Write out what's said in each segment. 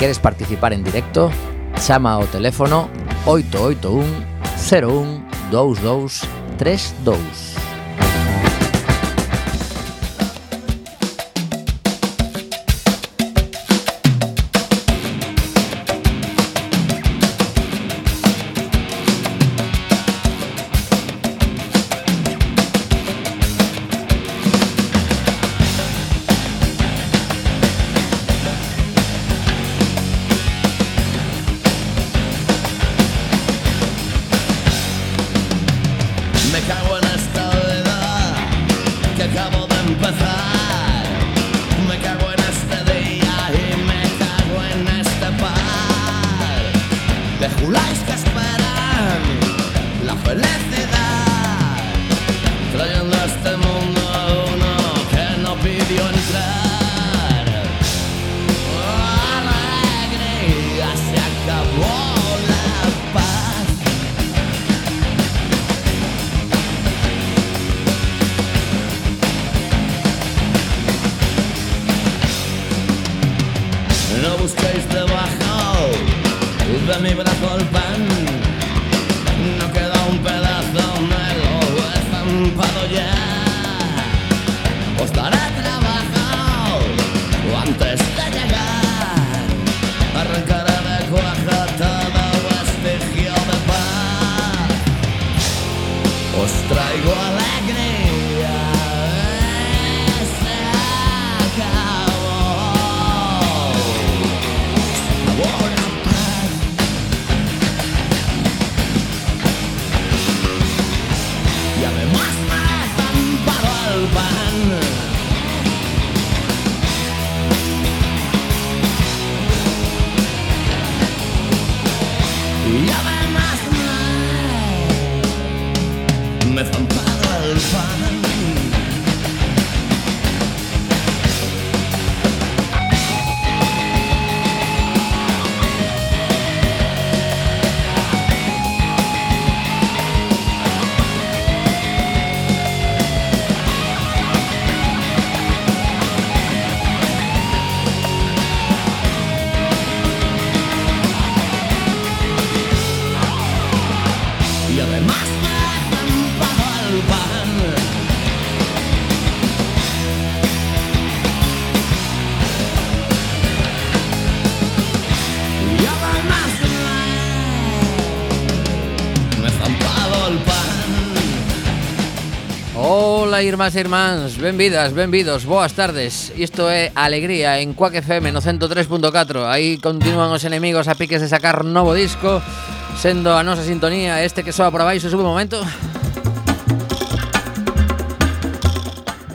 queres participar en directo, chama ao teléfono 881 01 22 32. Hola irmás e irmáns, benvidas, benvidos, boas tardes Isto é Alegría en Quack FM no 103.4 Aí continúan os enemigos a piques de sacar novo disco Sendo a nosa sintonía este que soa por abaixo sube un momento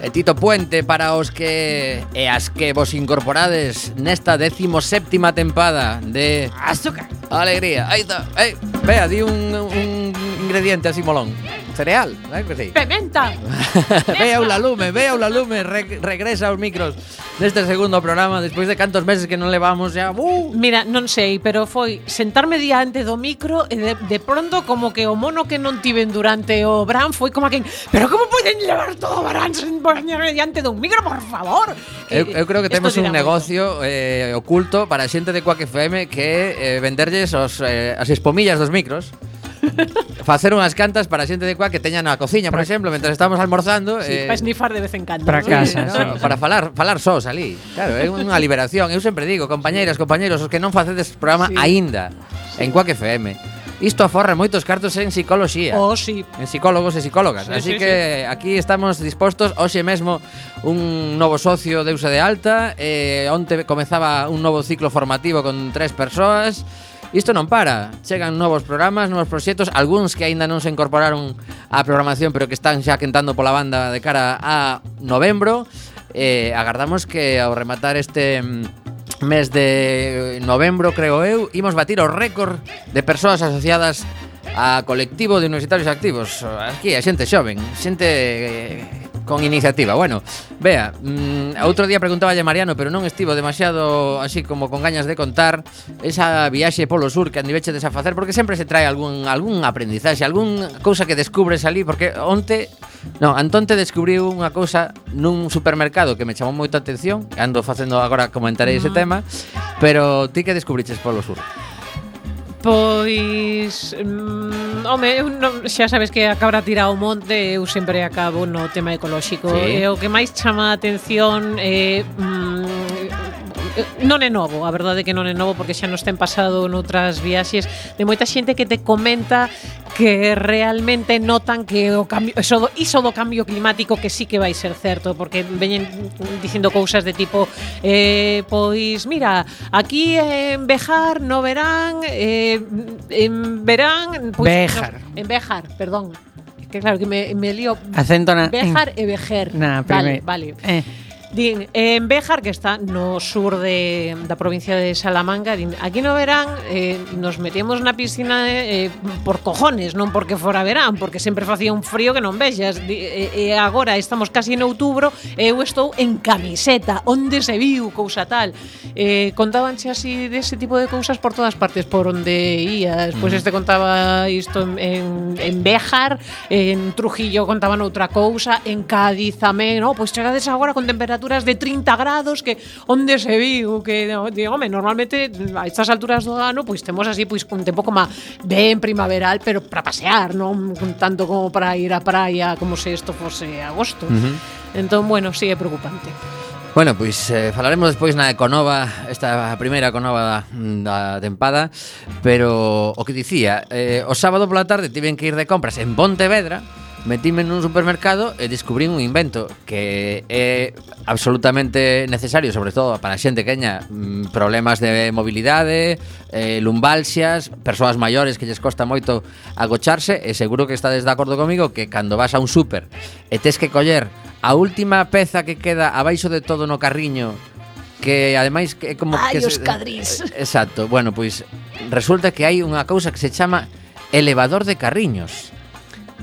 E Tito Puente para os que e as que vos incorporades nesta 17ª tempada de Azúcar. Alegría. Aí está. Ei, vea, di un, un ingrediente así molón? Cereal, ¿sabes que sí? Pementa. vea la lume, vea la lume, Re regresa aos micros neste segundo programa despois de cantos meses que non levamos xa. Uh. Mira, non sei, pero foi sentarme diante do micro e de, de pronto como que o mono que non tiven durante o Bran foi como que, pero como poden levar todo o Bran sen poñerme diante dun micro, por favor? Eu, eu creo que temos un negocio eh, oculto para a xente de Quack FM que é eh, venderlles os, eh, as espomillas dos micros facer unhas cantas para xente de Cuac que teñan na cociña, por exemplo, mentre estamos almorzando, sí, eh, para snifar de vez en cando. Para ¿no? casa, sí, no, sí. para falar, falar sós ali. Claro, é unha liberación. Eu sempre digo, compañeiras, compañeiros, os que non facedes programa sí. aínda sí. en Cuac FM, isto aforra moitos cartos en psicoloxía. Oh, sí. En psicólogos e psicólogas. Sí, Así sí, que sí. aquí estamos dispostos hoxe mesmo un novo socio de Usa de Alta, eh, onte comezaba un novo ciclo formativo con tres persoas, Isto non para, chegan novos programas, novos proxectos, algúns que aínda non se incorporaron á programación, pero que están xa quentando pola banda de cara a novembro. Eh, agardamos que ao rematar este mm, mes de novembro, creo eu, imos batir o récord de persoas asociadas a colectivo de universitarios activos. Aquí a xente xoven, xente eh, con iniciativa. Bueno, vea, mmm, outro día preguntaba a Mariano, pero non estivo demasiado así como con gañas de contar esa viaxe polo sur que andiveche desafacer, porque sempre se trae algún algún aprendizaxe, algún cousa que descubres ali, porque onte non, Antón te descubriu unha cousa nun supermercado que me chamou moita atención, ando facendo agora comentarei ese mm. tema, pero ti que descubriches polo sur? Pois, mm, home, eu non, xa sabes que a cabra tira o monte, eu sempre acabo no tema ecolóxico. Sí. E o que máis chama a atención é mm, non é novo, a verdade é que non é novo porque xa nos ten pasado noutras viaxes de moita xente que te comenta que realmente notan que o cambio, iso do, iso do cambio climático que sí que vai ser certo, porque veñen dicindo cousas de tipo eh, pois mira, aquí en Bejar no verán eh, en verán pois, Bejar. No, en Bejar, perdón que claro, que me, me lío Acento na, Bejar en, e Bejer na, vale, vale eh. Din, en Béjar, que está no sur de, da provincia de Salamanca, din, aquí no verán, eh, nos metemos na piscina eh, por cojones, non porque fora verán, porque sempre facía un frío que non vexas. E eh, agora estamos casi en outubro e eu estou en camiseta, onde se viu, cousa tal. Eh, contábanche así dese tipo de cousas por todas partes, por onde ías. Pois este contaba isto en, en, en Béjar, en Trujillo contaban outra cousa, en Cádiz tamén, no? Pois chegades agora con temperatura temperaturas de 30 grados que onde se viu que digo, home, normalmente a estas alturas do ano pois temos así pois un tempo como ben primaveral, pero para pasear, non tanto como para ir á praia como se isto fose agosto. Uh -huh. Entón, bueno, sí é preocupante. Bueno, pois eh, falaremos despois na Econova, esta primeira Econova da, da tempada, pero o que dicía, eh, o sábado pola tarde tiven que ir de compras en Pontevedra, metíme nun supermercado e descubrín un invento que é absolutamente necesario, sobre todo para a xente que teña mm, problemas de mobilidade, eh, lumbalxias, persoas maiores que lles costa moito agocharse e seguro que estades de acordo comigo que cando vas a un super e tes que coller a última peza que queda abaixo de todo no carriño que ademais que é como Ai, que os se, cadrís. Eh, exacto. Bueno, pois resulta que hai unha cousa que se chama elevador de carriños.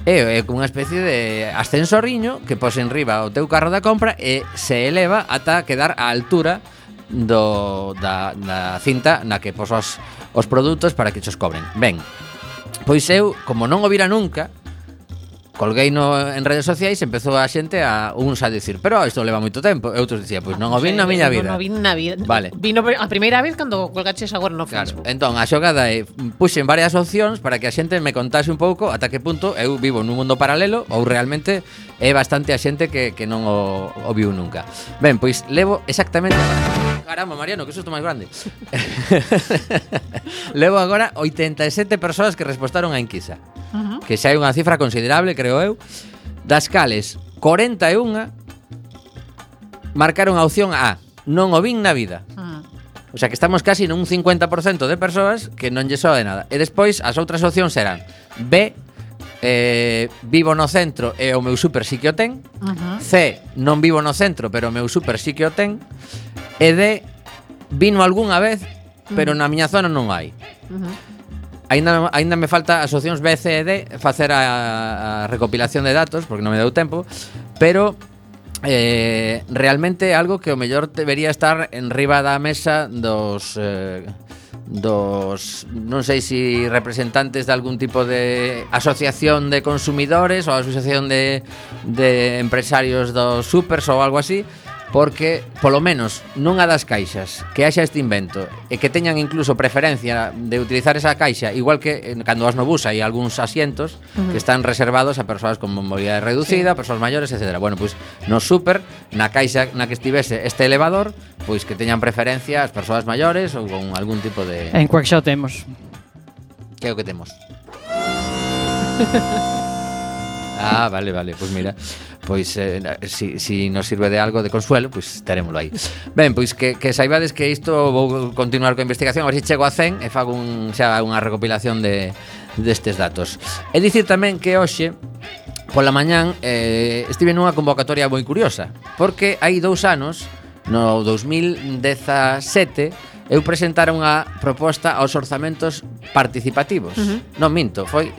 É, é unha especie de ascensorriño que pos enriba o teu carro da compra e se eleva ata quedar á altura do, da, da cinta na que posas os produtos para que chos cobren. Ben, pois eu, como non o vira nunca, colguei no, en redes sociais e empezou a xente a uns a dicir, pero oh, isto leva moito tempo. E outros dicía, pois pues, non o vin na miña vida. Non o vin na vida. Vale. Vino a primeira vez cando colgaches agora no Facebook. Claro. Entón, a xogada é puxen varias opcións para que a xente me contase un pouco ata que punto eu vivo nun mundo paralelo ou realmente é bastante a xente que, que non o, o viu nunca. Ben, pois levo exactamente Caramba, Mariano, que susto máis grande. Levo agora 87 persoas que respostaron a enquisa. Uh -huh. Que xa hai unha cifra considerable que creo eu, das cales 41 marcaron a opción A, non o vin na vida. Ah. O sea que estamos casi nun 50% de persoas que non lle soa de nada. E despois as outras opcións serán B, eh, vivo no centro e o meu super sí que o ten. Uh -huh. C, non vivo no centro, pero o meu super sí que o ten. E D, vino algunha vez, pero na miña zona non hai. Uh -huh. Ainda, ainda me falta as opcións B, C e D facer a, a recopilación de datos porque non me deu tempo, pero eh, realmente algo que o mellor debería estar en riba da mesa dos eh, dos non sei se si representantes de algún tipo de asociación de consumidores ou asociación de, de empresarios dos supers ou algo así porque polo menos non a das caixas que haxa este invento e que teñan incluso preferencia de utilizar esa caixa igual que eh, cando vas no bus hai algúns asientos uh -huh. que están reservados a persoas con movilidade reducida, sí. persoas maiores, etc. Bueno, pois no super, na caixa na que estivese este elevador, pois que teñan preferencia as persoas maiores ou con algún tipo de En Quackshot temos. Que é o que temos? ah, vale, vale, pois pues mira pois eh, si, si nos sirve de algo de consuelo, pois terémolo aí. Ben, pois que, que saibades que isto vou continuar coa investigación, a ver se chego a 100 e fago un, xa unha recopilación de, destes datos. E dicir tamén que hoxe pola mañán eh, estive nunha convocatoria moi curiosa, porque hai dous anos, no 2017, eu presentara unha proposta aos orzamentos participativos. Uh -huh. Non minto, foi...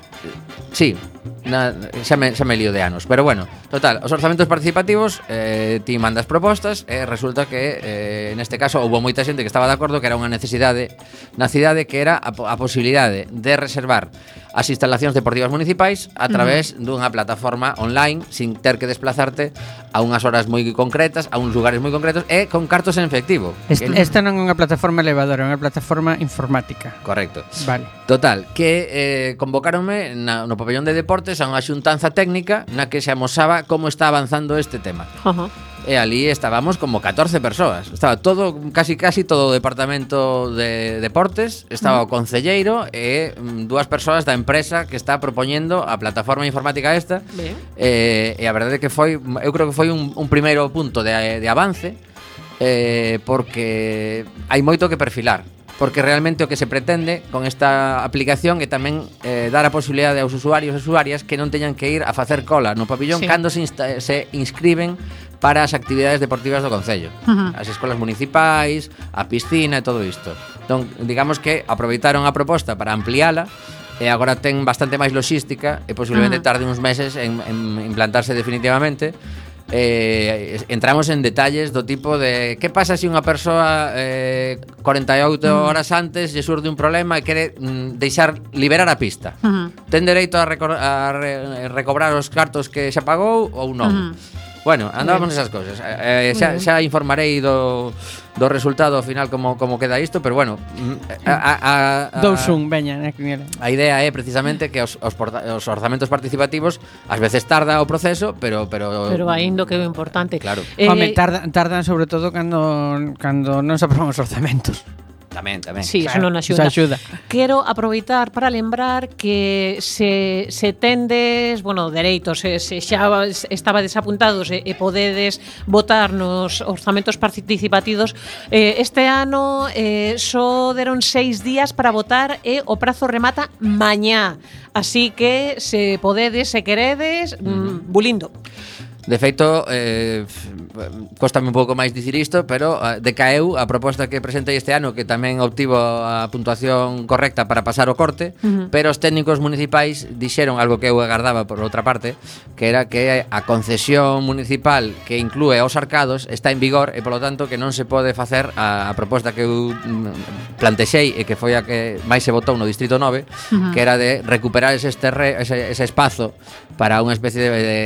Sí, na, xa, me, xa me lío de anos. Pero bueno, total, os orzamentos participativos eh, Ti mandas propostas E eh, resulta que eh, neste caso Houve moita xente que estaba de acordo Que era unha necesidade na cidade Que era a, a posibilidade de reservar as instalacións deportivas municipais a través mm. dunha plataforma online sin ter que desplazarte a unhas horas moi concretas, a uns lugares moi concretos e con cartos en efectivo. Est que... Esta non é unha plataforma elevadora, é unha plataforma informática. Correcto. Vale. Total, que eh, convocaronme na, no pabellón de deportes a unha xuntanza técnica na que se amosaba como está avanzando este tema. Ajá. Uh -huh e ali estábamos como 14 persoas. Estaba todo, casi casi todo o departamento de deportes, estaba o concelleiro e mm, dúas persoas da empresa que está propoñendo a plataforma informática esta. Ben. Eh, e a verdade é que foi, eu creo que foi un, un primeiro punto de, de avance eh, porque hai moito que perfilar porque realmente o que se pretende con esta aplicación é tamén eh, dar a posibilidade aos usuarios e usuarias que non teñan que ir a facer cola no pabillón sí. cando se, insta, se inscriben para as actividades deportivas do Concello. Uh -huh. As escolas municipais, a piscina e todo isto. Entón, digamos que aproveitaron a proposta para ampliala e agora ten bastante máis logística e posiblemente uh -huh. tarde uns meses en, en implantarse definitivamente eh, entramos en detalles do tipo de que pasa se si unha persoa eh, 48 horas antes lle surde un problema e quere mm, deixar liberar a pista. Mm. Ten dereito a, a re recobrar os cartos que xa pagou ou non? Bueno, andábamos esas cousas. Eh, eh xa, xa informarei do, do resultado ao final como como queda isto, pero bueno, mm, a, a, a, a 2-1 veña na quiniela. A idea é precisamente que os, os, porta, os orzamentos participativos ás veces tarda o proceso, pero pero Pero aínda que é importante. Claro. Eh, Home, tardan, tardan sobre todo cando cando non se aproban os orzamentos. Tamén, tamén. Sí, claro. non axuda. Eso axuda. Quero aproveitar para lembrar que se, se tendes, bueno, dereitos, se, se xa estaba desapuntados e, e podedes votar nos orzamentos participativos, eh, este ano eh, só deron seis días para votar e o prazo remata mañá. Así que se podedes, se queredes, mm, bulindo. De feito, eh, Eh, costame un pouco máis dicir isto, pero eh, decaeu a proposta que presentei este ano que tamén obtivo a puntuación correcta para pasar o corte, uh -huh. pero os técnicos municipais dixeron algo que eu agardaba por outra parte, que era que a concesión municipal que inclúe os arcados está en vigor e polo tanto que non se pode facer a, a proposta que eu mm, plantexei e que foi a que máis se votou no distrito 9, uh -huh. que era de recuperar ese, terre, ese, ese espazo para unha especie de, de, de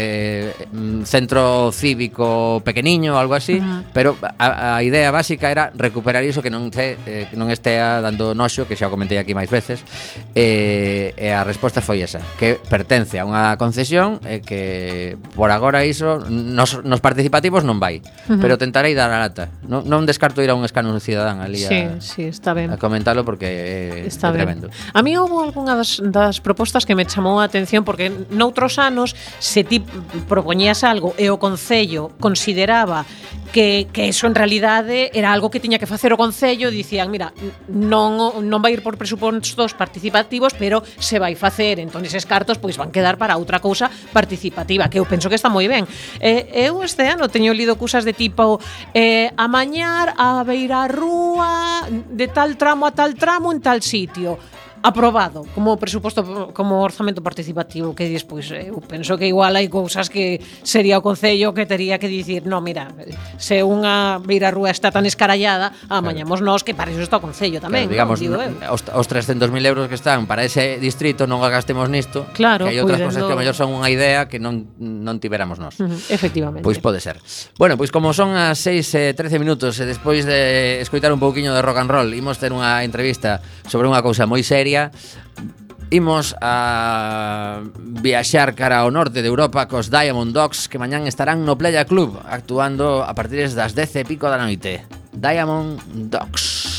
centro cívico pequeno pequeniño ou algo así, uh -huh. pero a, a idea básica era recuperar iso que non te, eh, non estea dando noxo, que xa o comentei aquí máis veces, eh, e a resposta foi esa, que pertence a unha concesión e eh, que por agora iso nos, nos participativos non vai, uh -huh. pero tentarei dar a lata. Non, non descarto ir a un escano cidadán ali a, sí, sí, está ben. a comentalo porque é, está é tremendo. Ben. A mí houve algunha das, das propostas que me chamou a atención porque noutros anos se ti propoñías algo e o Concello considera consideraba que, que eso en realidade era algo que tiña que facer o Concello dicían, mira, non, non vai ir por presupostos participativos pero se vai facer, entón eses cartos pois van quedar para outra cousa participativa que eu penso que está moi ben. Eh, eu este ano teño lido cousas de tipo eh, amañar a beira rúa de tal tramo a tal tramo en tal sitio aprobado como presuposto como orzamento participativo que dis pois eh, eu penso que igual hai cousas que sería o concello que tería que dicir, no, mira, se unha beira rúa está tan escarallada, amañamos claro. nós que para iso está o concello tamén. Claro, digamos, no, os, os 300.000 euros que están para ese distrito non a gastemos nisto, claro, que hai outras cousas que a mellor son unha idea que non non tiveramos nós. Uh -huh, efectivamente. Pois pode ser. Bueno, pois como son as 6 e eh, 13 minutos e despois de escoitar un pouquiño de rock and roll, imos ter unha entrevista sobre unha cousa moi seria Imos a viaxar cara ao norte de Europa cos Diamond Dogs que mañán estarán no Playa Club actuando a partir das 10 e pico da noite. Diamond Dogs.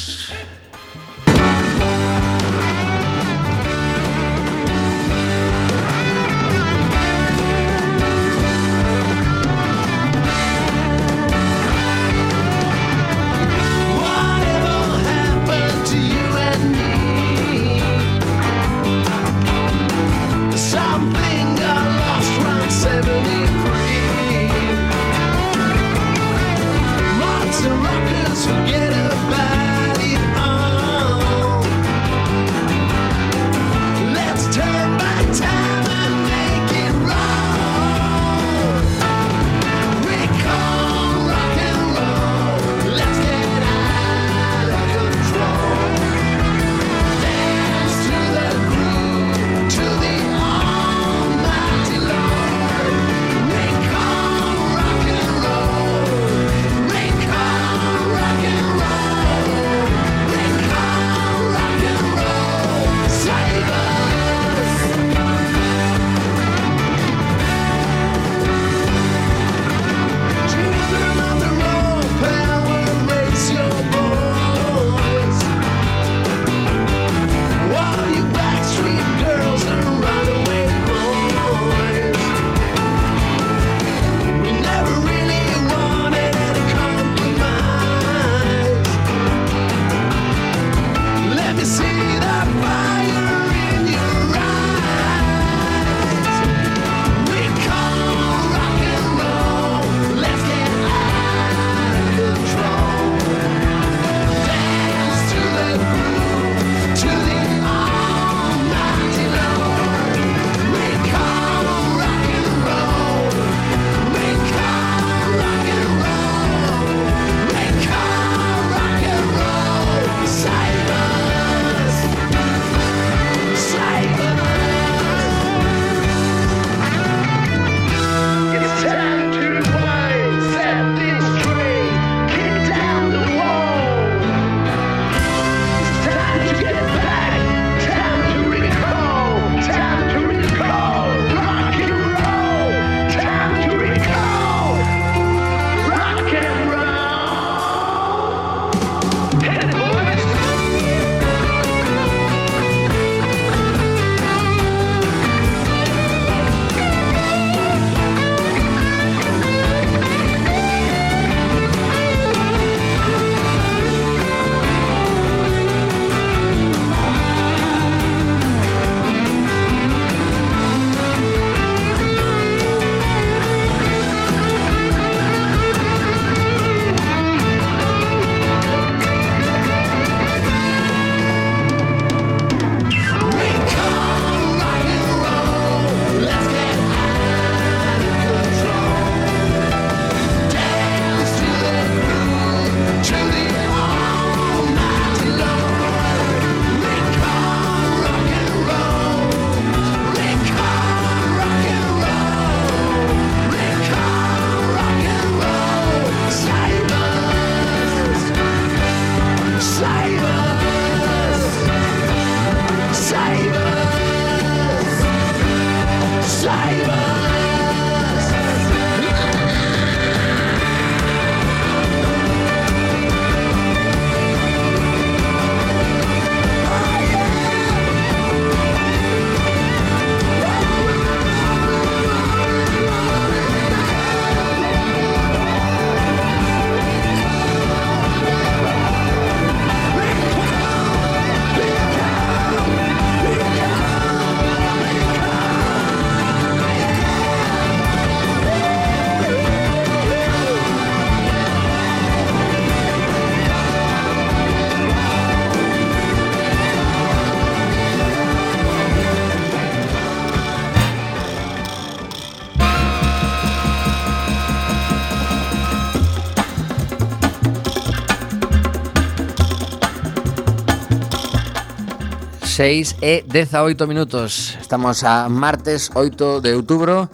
6 e 18 minutos. Estamos a martes 8 de outubro.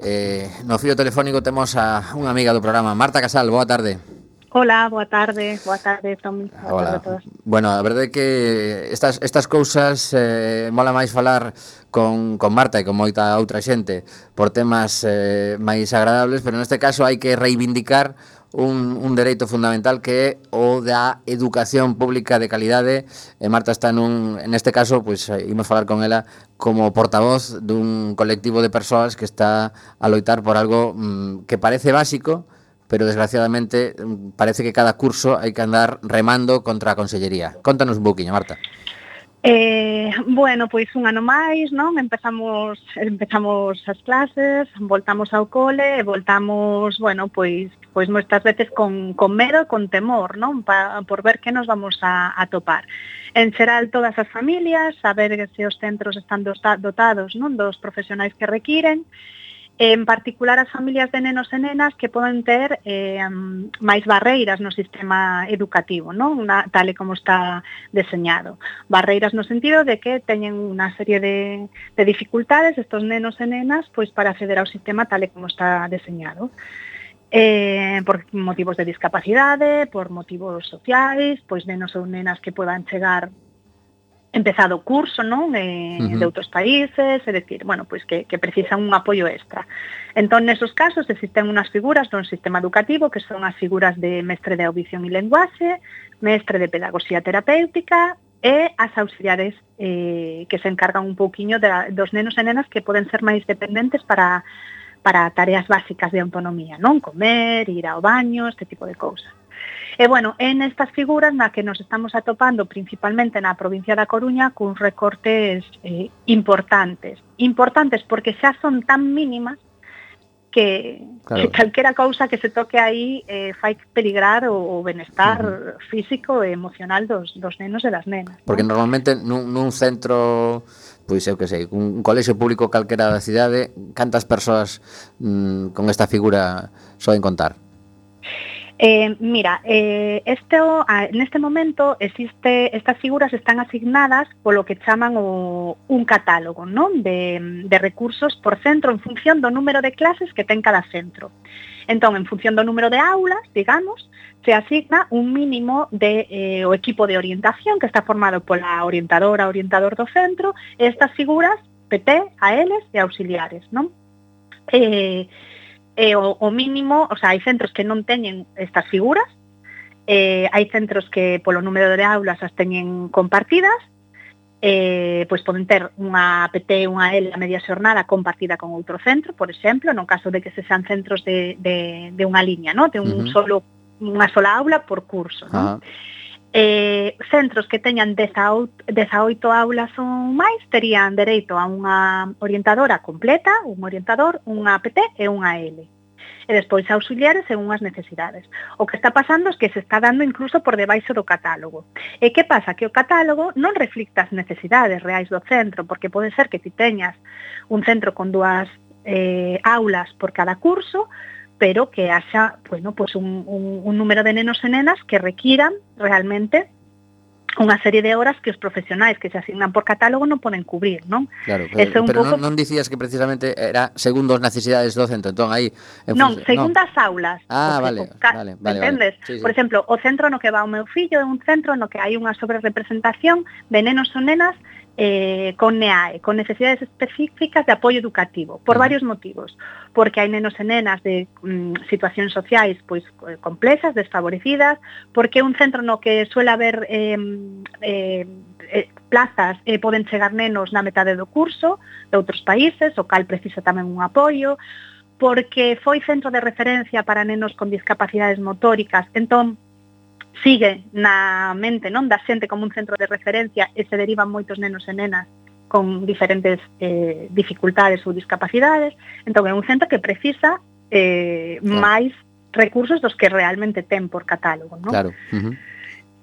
Eh, no fío telefónico temos a unha amiga do programa, Marta Casal, boa tarde. Hola, boa tarde, boa tarde, Tommy. Boa Hola. tarde a todos. Bueno, a verdade é que estas, estas cousas eh, mola máis falar con, con Marta e con moita outra xente por temas eh, máis agradables, pero neste caso hai que reivindicar un, un dereito fundamental que é o da educación pública de calidade. E Marta está nun, en este caso, pois pues, eh, imos falar con ela como portavoz dun colectivo de persoas que está a loitar por algo mm, que parece básico, pero desgraciadamente mm, parece que cada curso hai que andar remando contra a consellería. Contanos un buquiño, Marta. Eh, bueno, pois un ano máis, non? Empezamos empezamos as clases, voltamos ao cole, voltamos, bueno, pois pois moitas veces con, con medo e con temor, non? Pa, por ver que nos vamos a, a topar. En xeral todas as familias, saber se os centros están dotados, non, dos profesionais que requiren, En particular as familias de nenos e nenas que poden ter eh, máis barreiras no sistema educativo, non? Una, tal e como está deseñado. Barreiras no sentido de que teñen unha serie de, de dificultades estos nenos e nenas pois para acceder ao sistema tal e como está deseñado. Eh, por motivos de discapacidade, por motivos sociais, pois nenos ou nenas que podan chegar empezado o curso, non? Eh, uh -huh. de outros países, é dicir, bueno, pois que, que precisan un apoio extra. Entón, nesos casos, existen unhas figuras dun sistema educativo que son as figuras de mestre de audición e lenguaxe, mestre de pedagogía terapéutica e as auxiliares eh, que se encargan un pouquiño de, dos nenos e nenas que poden ser máis dependentes para para tareas básicas de autonomía, non? Comer, ir ao baño, este tipo de cousas. E, bueno, en estas figuras na que nos estamos atopando principalmente na provincia da Coruña cun recortes eh, importantes. Importantes porque xa son tan mínimas que, claro. que calquera cousa que se toque aí eh, fai peligrar o, o benestar uh -huh. físico e emocional dos, dos nenos e das nenas. Porque ¿no? normalmente nun, nun centro pois eu que sei, un, un colexio público calquera da cidade, cantas persoas mm, con esta figura soen contar? Eh, mira, eh, este, neste momento existe estas figuras están asignadas polo que chaman o, un catálogo non? De, de recursos por centro en función do número de clases que ten cada centro. Entón, en función do número de aulas, digamos, se asigna un mínimo de eh, o equipo de orientación que está formado pola orientadora, orientador do centro, e estas figuras PT, ALs e auxiliares, non? Eh, e o, o mínimo, o sea, hai centros que non teñen estas figuras, eh, hai centros que polo número de aulas as teñen compartidas, eh, pois poden ter unha PT, unha L a media xornada compartida con outro centro, por exemplo, no caso de que se sean centros de, de, de unha liña, no? de un uh -huh. solo unha sola aula por curso. ¿no? Uh -huh eh, centros que teñan 18, 18 aulas ou máis terían dereito a unha orientadora completa, un orientador, unha APT e unha L. E despois auxiliares según as necesidades. O que está pasando é que se está dando incluso por debaixo do catálogo. E que pasa? Que o catálogo non reflicta as necesidades reais do centro, porque pode ser que ti teñas un centro con dúas eh, aulas por cada curso, pero que haya bueno, pues un, un, un número de nenos e nenas que requiran realmente unha serie de horas que os profesionais que se asignan por catálogo non poden cubrir, non? Claro, pero, Eso un pero pouco... non, non dicías que precisamente era segundo as necesidades do centro, entón aí... En non, función... segundo as aulas. Ah, vale, ca... vale, vale. Entendes? Vale. Sí, sí. Por exemplo, o centro no que va o meu fillo é un centro no que hai unha sobrerepresentación de nenos ou nenas eh, con NEAE, con necesidades específicas de apoio educativo, por varios motivos, porque hai nenos e nenas de mm, situacións sociais pois eh, complexas, desfavorecidas, porque un centro no que suele haber eh, eh, plazas eh, poden chegar nenos na metade do curso de outros países, o cal precisa tamén un apoio, porque foi centro de referencia para nenos con discapacidades motóricas, entón sigue na mente non da xente como un centro de referencia e se derivan moitos nenos e nenas con diferentes eh, dificultades ou discapacidades. Entón, é un centro que precisa eh, claro. máis recursos dos que realmente ten por catálogo. Non? Claro. Uh eh, -huh.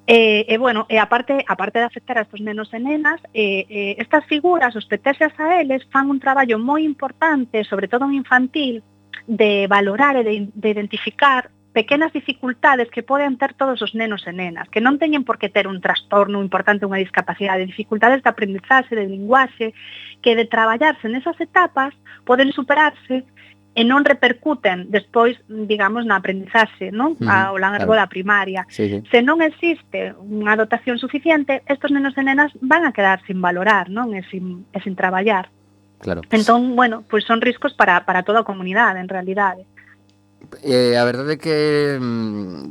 E, eh, eh, bueno, e eh, aparte, aparte de afectar a estos nenos e nenas, eh, eh, estas figuras, os petexias a eles, fan un traballo moi importante, sobre todo en infantil, de valorar e de, de identificar pequenas dificultades que poden ter todos os nenos e nenas, que non teñen por que ter un trastorno importante, unha discapacidade, dificultades de aprendizaxe, de linguaxe, que de traballarse nesas etapas poden superarse e non repercuten despois, digamos, na aprendizaxe, non? Uh -huh, Ao largo claro. da primaria. Sí, sí. Se non existe unha dotación suficiente, estos nenos e nenas van a quedar sin valorar, non? E sin, e sin traballar. Claro. Entón, bueno, pois pues son riscos para, para toda a comunidade, en realidade eh, a verdade é que mm,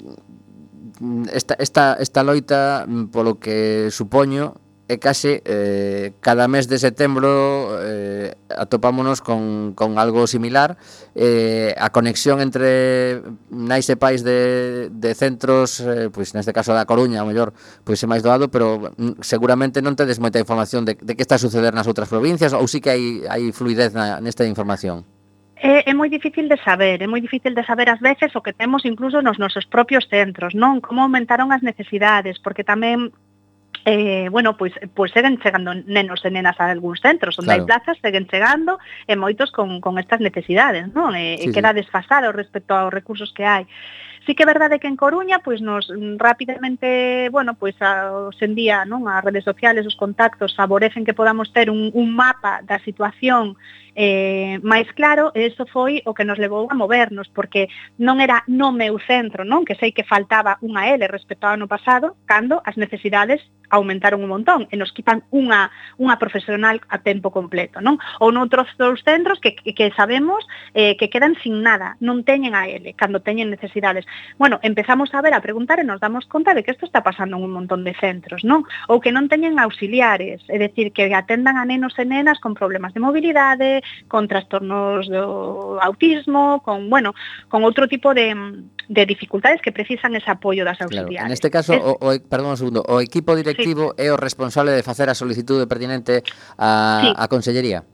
esta, esta, esta loita mm, polo que supoño é case eh, cada mes de setembro eh, atopámonos con, con algo similar. Eh, a conexión entre nais e pais de, de centros eh, pois neste caso da Coruña o mellor pois é máis doado pero mm, seguramente non tedes moita información de, de que está a suceder nas outras provincias ou sí que hai, hai fluidez na, nesta información. É, é moi difícil de saber, é moi difícil de saber ás veces o que temos incluso nos nosos propios centros, non? Como aumentaron as necesidades, porque tamén eh, bueno, pois, pois seguen chegando nenos e nenas a algúns centros onde claro. hai plazas, seguen chegando e moitos con, con estas necesidades non? E, sí, queda desfasado respecto aos recursos que hai Sí que é verdade que en Coruña, pois nos rapidamente, bueno, pois a, os en día, non, as redes sociales, os contactos favorecen que podamos ter un, un mapa da situación eh, máis claro, e eso foi o que nos levou a movernos, porque non era no meu centro, non? Que sei que faltaba unha L respecto ao ano pasado, cando as necesidades aumentaron un montón e nos quitan unha, unha profesional a tempo completo, non? Ou noutros dos centros que, que sabemos eh, que quedan sin nada, non teñen a L cando teñen necesidades. Bueno, empezamos a ver, a preguntar e nos damos conta de que isto está pasando en un montón de centros, non? Ou que non teñen auxiliares, é dicir, que atendan a nenos e nenas con problemas de mobilidade, con trastornos do autismo, con, bueno, con outro tipo de, de dificultades que precisan ese apoio das auxiliares. Claro. En este caso, es... o, o, perdón un segundo, o equipo directivo sí. é o responsable de facer a solicitude pertinente a, sí. a Consellería?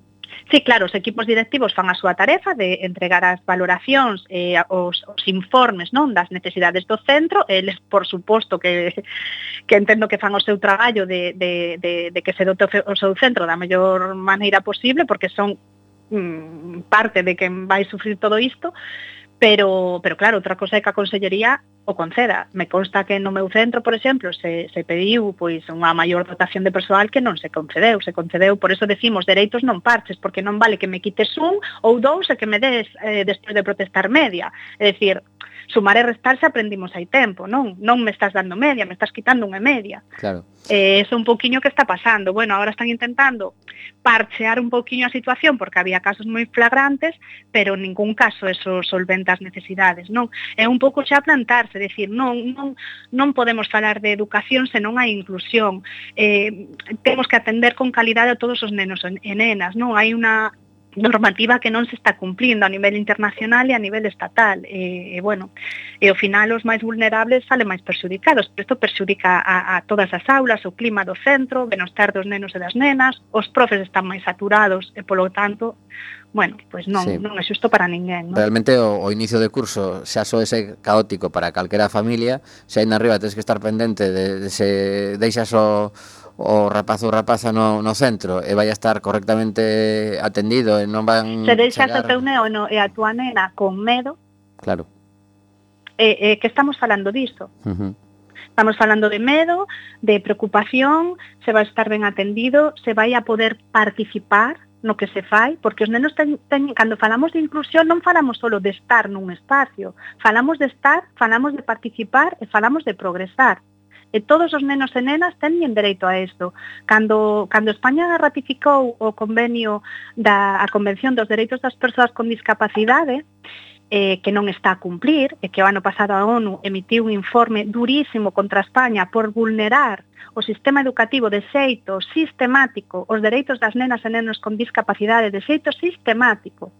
Sí, claro, os equipos directivos fan a súa tarefa de entregar as valoracións e eh, os, os informes non das necesidades do centro, eles por suposto que, que entendo que fan o seu traballo de, de, de, de que se dote o seu centro da mellor maneira posible, porque son mm, parte de quen vai sufrir todo isto, pero, pero claro, outra cosa é que a Consellería o conceda. Me consta que no meu centro, por exemplo, se, se pediu pois unha maior dotación de persoal que non se concedeu, se concedeu, por eso decimos dereitos non parches, porque non vale que me quites un ou dous e que me des eh, despois de protestar media. É dicir, sumar e restar se aprendimos hai tempo, non? Non me estás dando media, me estás quitando unha media. Claro. Eh, eso un poquinho que está pasando. Bueno, agora están intentando parchear un poquinho a situación porque había casos moi flagrantes, pero en ningún caso eso solventa as necesidades, non? É un pouco xa plantarse, decir, non, non, non podemos falar de educación se non hai inclusión. Eh, temos que atender con calidade a todos os nenos e nenas, non? Hai unha normativa que non se está cumplindo a nivel internacional e a nivel estatal. E, e bueno, e ao final os máis vulnerables salen máis perxudicados, pero isto perxudica a, a todas as aulas, o clima do centro, o benestar dos nenos e das nenas, os profes están máis saturados e polo tanto, bueno, pois pues non, sí. non é xusto para ninguén. Non? Realmente o, o inicio de curso xa só ese caótico para calquera familia, se aí na arriba tens que estar pendente de, de se deixas o o rapaz ou rapaza no, no centro e vai a estar correctamente atendido e non van Se deixas chegar... o teu neno e a tua nena con medo Claro E, e que estamos falando disto uh -huh. Estamos falando de medo, de preocupación Se vai estar ben atendido Se vai a poder participar no que se fai, porque os nenos ten, ten, cando falamos de inclusión non falamos solo de estar nun espacio, falamos de estar, falamos de participar e falamos de progresar e todos os nenos e nenas teñen dereito a isto. Cando, cando España ratificou o convenio da a Convención dos Dereitos das Persoas con Discapacidade, eh, que non está a cumplir, e que o ano pasado a ONU emitiu un informe durísimo contra España por vulnerar o sistema educativo de xeito sistemático, os dereitos das nenas e nenos con discapacidade de xeito sistemático.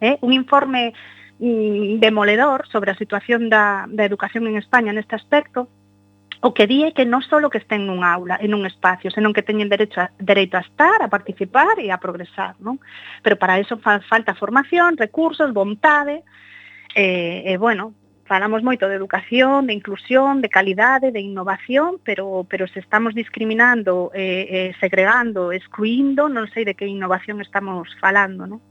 Eh? Un informe mm, demoledor sobre a situación da, da educación en España neste aspecto, O que di é que non só que estén nun aula en un espacio, senón que teñen derecho a, dereito a estar, a participar e a progresar. Non? Pero para eso fa, falta formación, recursos, vontade, e, eh, eh, bueno, falamos moito de educación, de inclusión, de calidade, de innovación, pero, pero se estamos discriminando, eh, eh, segregando, excluindo, non sei de que innovación estamos falando, non?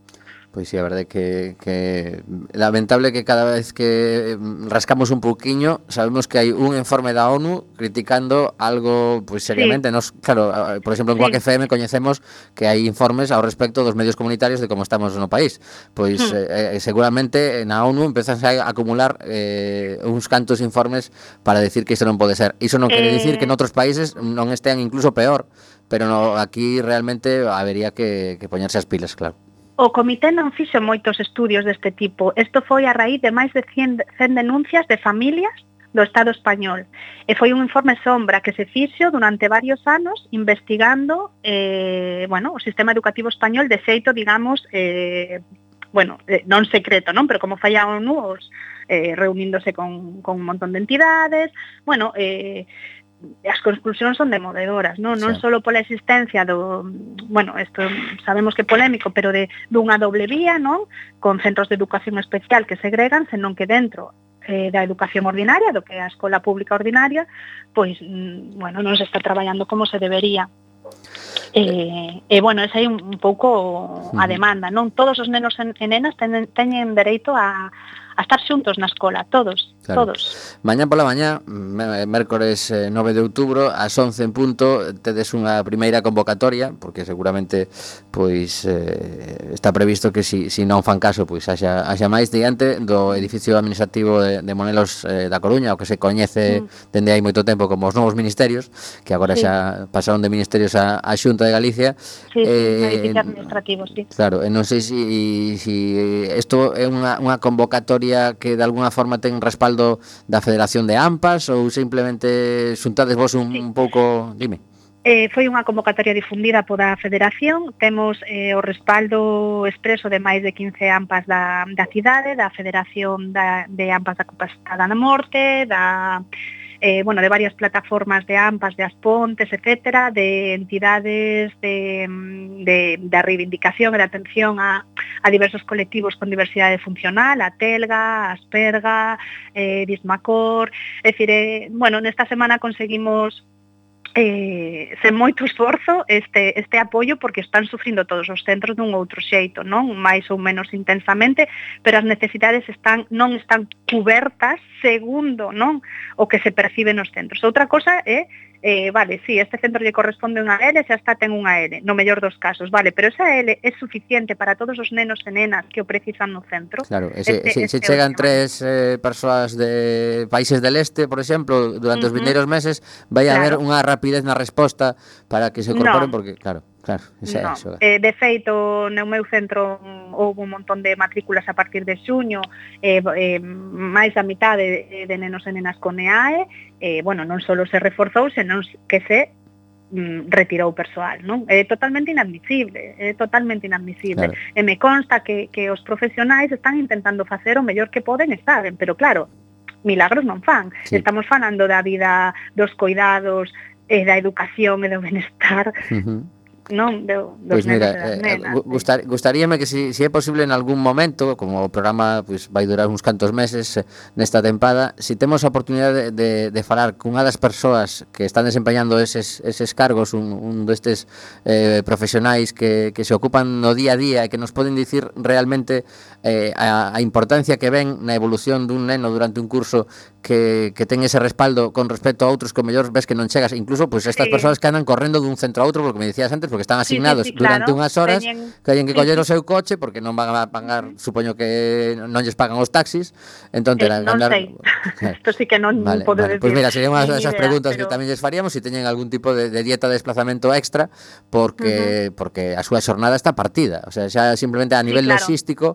Pois sí, a verdade que, que lamentable que cada vez que rascamos un pouquiño sabemos que hai un informe da ONU criticando algo pois seriamente. Sí. Nos, claro, por exemplo, en sí. Quack FM coñecemos que hai informes ao respecto dos medios comunitarios de como estamos no país. Pois hmm. eh, eh seguramente na ONU empezan a acumular eh, uns cantos informes para decir que iso non pode ser. Iso non eh... quere dicir que en outros países non estean incluso peor, pero no, aquí realmente habería que, que poñerse as pilas, claro. O comité non fixo moitos estudios deste tipo. Isto foi a raíz de máis de 100, 100 denuncias de familias do Estado español. E foi un informe sombra que se fixo durante varios anos investigando eh, bueno, o sistema educativo español de xeito, digamos, eh, bueno, eh, non secreto, non? Pero como fai a ONU, os, eh, reuníndose con, con un montón de entidades, bueno, eh, as conclusións son demoledoras, non, non sí. só pola existencia do, bueno, isto sabemos que é polémico, pero de dunha doble vía, non, con centros de educación especial que segregan, senón que dentro eh, da educación ordinaria, do que é a escola pública ordinaria, pois, mm, bueno, non se está traballando como se debería. Eh, e, eh, eh, bueno, esa é un, un pouco a demanda, non? Todos os nenos e nenas teñen, teñen dereito a, a estar xuntos na escola, todos claro. todos. Mañá pola mañá, mércores eh, 9 de outubro, ás 11 en punto, tedes unha primeira convocatoria, porque seguramente pois eh, está previsto que si, si non fan caso, pois haxa, haxa máis diante do edificio administrativo de, de Monelos eh, da Coruña, o que se coñece mm. dende hai moito tempo como os novos ministerios, que agora sí. xa pasaron de ministerios a, a Xunta de Galicia. Sí, eh, administrativo, sí. Claro, e non sei se si, si isto é unha, unha convocatoria que de alguna forma ten respaldo respaldo da Federación de AMPAS ou simplemente xuntades vos un, sí. un pouco, dime. Eh, foi unha convocatoria difundida pola Federación, temos eh, o respaldo expreso de máis de 15 AMPAs da, da cidade, da Federación da, de AMPAs da Capacidade da Morte, da eh, bueno, de varias plataformas de AMPAS, de Aspontes, etcétera, de entidades de, mm, de, de reivindicación e de atención a, a diversos colectivos con diversidade funcional, a Telga, a Asperga, eh, Dismacor, é dicir, eh, bueno, nesta semana conseguimos eh, sen moito esforzo este, este apoio porque están sufrindo todos os centros dun outro xeito, non máis ou menos intensamente, pero as necesidades están non están cubertas segundo non o que se percibe nos centros. Outra cosa é eh, vale, sí, este centro lle corresponde unha L, xa está ten unha L, no mellor dos casos, vale, pero esa L é suficiente para todos os nenos e nenas que o precisan no centro. Claro, e se, este, se, este se chegan tres eh, persoas de países del este, por exemplo, durante uh -huh. os vindeiros meses, vai claro. haber unha rapidez na resposta para que se incorporen, no. porque, claro. Claro, esa no. é iso. Eh, de feito, no meu centro houve un montón de matrículas a partir de xuño, eh, eh, máis da mitade de, de nenos e nenas con EAE, eh, bueno, non só se reforzou, senón que se mm, retirou persoal, non? É totalmente inadmisible, é totalmente inadmisible. Claro. E me consta que, que os profesionais están intentando facer o mellor que poden e saben, pero claro, milagros non fan. Sí. Estamos falando da vida, dos cuidados, e da educación e do benestar. Uh -huh non do, dos pois pues mira, nenas, eh, nenas, gustar, gustaríame que se si, si é posible en algún momento, como o programa pois, pues, vai durar uns cantos meses eh, nesta tempada, se si temos a oportunidade de, de, de falar cunha das persoas que están desempeñando eses, eses cargos, un, un destes eh, profesionais que, que se ocupan no día a día e que nos poden dicir realmente eh, a, a importancia que ven na evolución dun neno durante un curso que, que ten ese respaldo con respecto a outros que mellor ves que non chegas, incluso pois pues, estas sí. persoas que andan correndo dun centro a outro, porque me decías antes, porque están asignados sí, sí, sí, claro. durante unhas horas, Teñen... que hayan que coller sí, o seu coche porque non van a pagar, uh -huh. supoño que non lles pagan os taxis, entón eh, terán non andar... sei. Isto sí que non vale, podo vale. decir. Pois pues mira, serían unhas esas idea, preguntas pero... que tamén lles faríamos se si teñen algún tipo de, de dieta de desplazamento extra porque uh -huh. porque a súa xornada está partida, o sea, xa simplemente a nivel sí, claro. logístico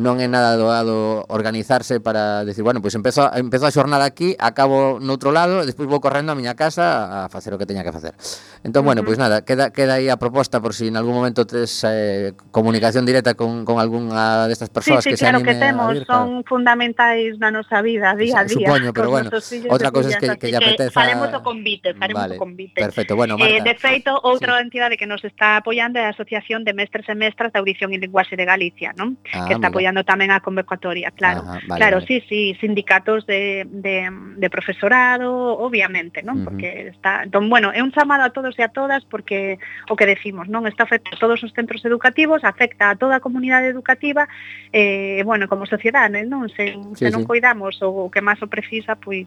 non é nada doado organizarse para decir, bueno, pois empezo, empezo a xornada aquí, acabo noutro lado, e despois vou correndo a miña casa a facer o que teña que facer. Entón, uh -huh. bueno, pois nada, queda, queda aí a proposta por si en algún momento tes eh, comunicación directa con, con algunha destas persoas sí, sí, que claro anime que temos, a vir, claro. son fundamentais na nosa vida, día a día. Supoño, pero bueno, outra cousa é que, que lle apeteza... Faremos o convite, faremos vale, o convite. Perfecto, bueno, eh, Marta. Eh, de feito, outra sí. entidade que nos está apoiando é a Asociación de Mestres e Mestras da Audición e Linguaxe de Galicia, non? Ah, que está apoiando apoiando tamén a convocatoria, claro. Ajá, vale, claro, vale. sí, sí, sindicatos de, de, de profesorado, obviamente, non? Uh -huh. Porque está, entón, bueno, é un chamado a todos e a todas porque o que decimos, non? Está afecta a todos os centros educativos, afecta a toda a comunidade educativa, eh, bueno, como sociedade, non? Se, sí, se non sí. cuidamos o, o que máis o precisa, pois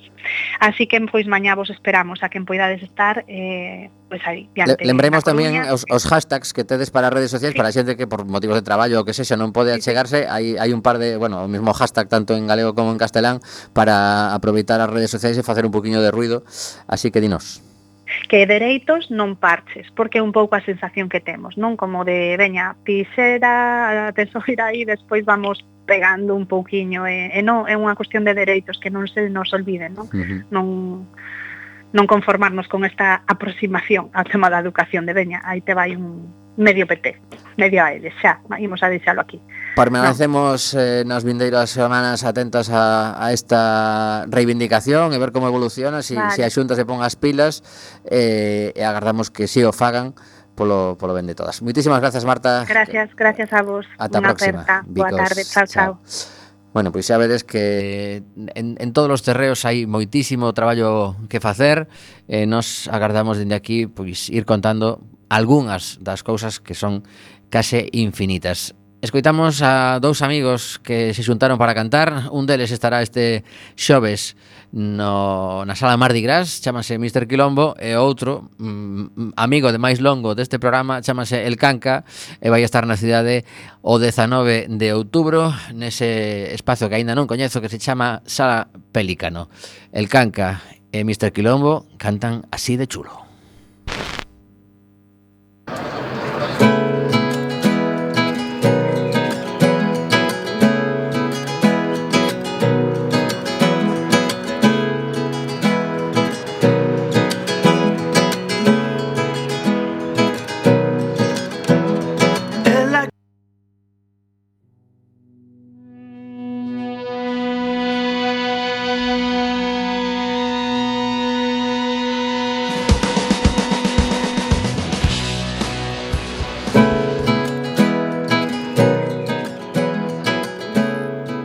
así que pois mañá vos esperamos a quen poidades estar eh pois aí, diante. Lembremos tamén os, os hashtags que tedes para redes sociais sí. para xente que por motivos de traballo ou que sexa non pode achegarse, sí. hai, hai un par de, bueno, o mismo hashtag tanto en galego como en castelán para aproveitar as redes sociais e facer un poquinho de ruido, así que dinos que dereitos non parches, porque é un pouco a sensación que temos, non como de veña, pisera, tesoira aí, despois vamos pegando un pouquiño e, e non é unha cuestión de dereitos que non se nos olviden, non? Uh -huh. Non non conformarnos con esta aproximación ao tema da educación de Veña. Aí te vai un medio PT, medio a eles, xa, imos a deixalo aquí. Permanecemos no. eh, nas vindeiras semanas atentas a, a esta reivindicación e ver como evoluciona, se si, vale. si a xunta se pon as pilas eh, e agardamos que si o fagan polo, polo ben de todas. Moitísimas gracias, Marta. Gracias, gracias a vos. Ata a próxima. Aperta. Boa tarde, chao, chao. chao. Bueno, pois xa vedes que en, en todos os terreos hai moitísimo traballo que facer e eh, nos agardamos dende aquí pois ir contando algunhas das cousas que son case infinitas. Escoitamos a dous amigos que se xuntaron para cantar, un deles estará este xoves no, na sala Mardi Gras chamase Mr. Quilombo e outro mm, amigo de máis longo deste programa chamase El Canca e vai estar na cidade o 19 de outubro nese espazo que aínda non coñezo que se chama Sala Pelícano. El Canca e Mr. Quilombo cantan así de chulo.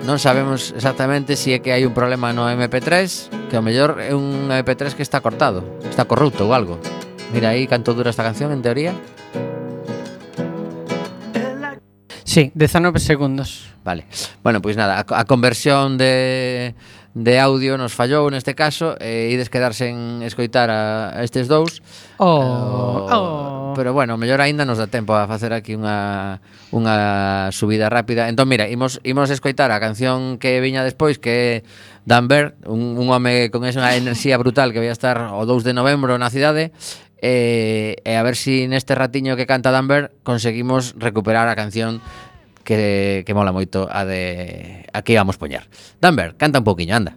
Non sabemos exactamente se si é que hai un problema no MP3, que ao mellor é un MP3 que está cortado, está corrupto ou algo. Mira aí canto dura esta canción en teoría. Sí, 19 segundos. Vale. Bueno, pois pues nada, a, a conversión de de audio nos fallou neste caso e ides quedar sen escoitar a, a estes dous. Oh, oh. oh. Pero bueno, mellor aínda nos dá tempo a facer aquí unha unha subida rápida. Entón mira, imos imos escoitar a canción que viña despois que é Dan Bird, un, un home con esa enerxía brutal que vai a estar o 2 de novembro na cidade e, e a ver si neste ratiño que canta Dan Bird conseguimos recuperar a canción que, que mola moito a de a que íbamos poñer. Danver, canta un pouquiño, anda.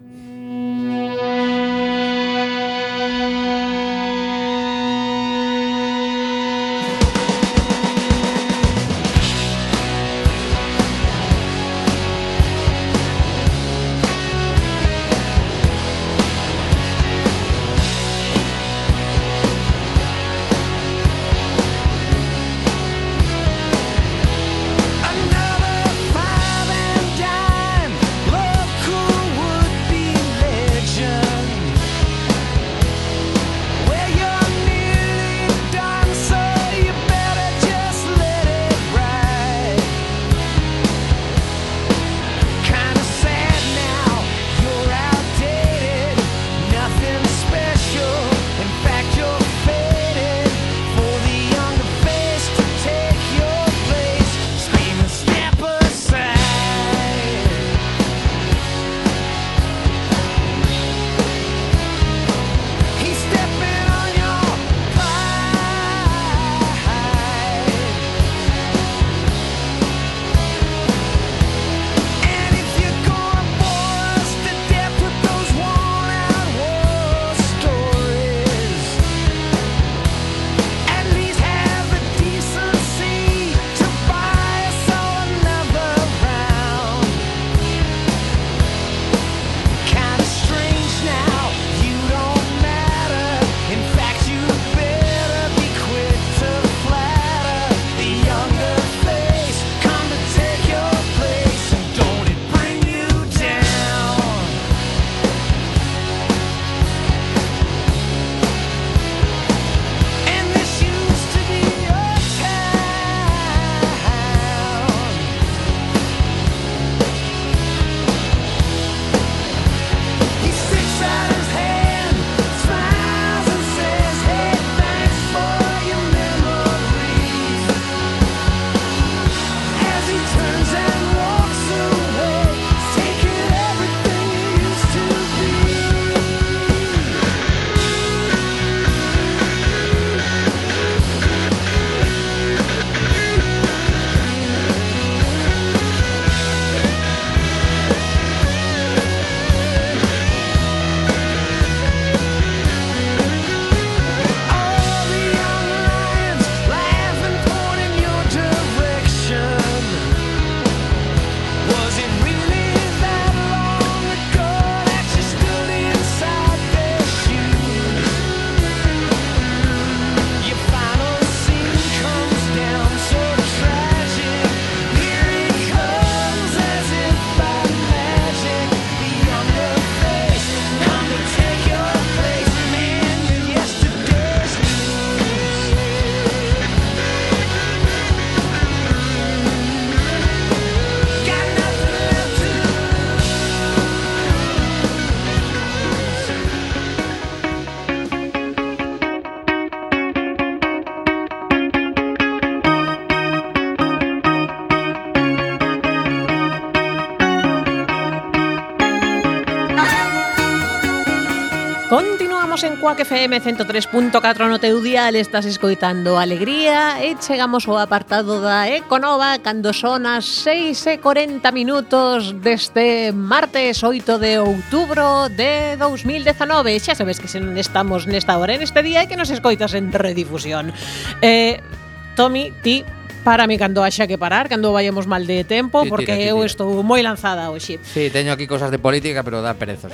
FM 103.4 no teu dial estás escoitando Alegría e chegamos ao apartado da Econova cando son as 6 e 40 minutos deste martes 8 de outubro de 2019 xa sabes que se non estamos nesta hora en este día e que nos escoitas en redifusión. Eh, Tommy, ti Para mi cando haxa que parar, cando vayamos mal de tempo, sí, porque tira, tira. eu estou moi lanzada hoxe. Sí, teño aquí cosas de política, pero dá pereza.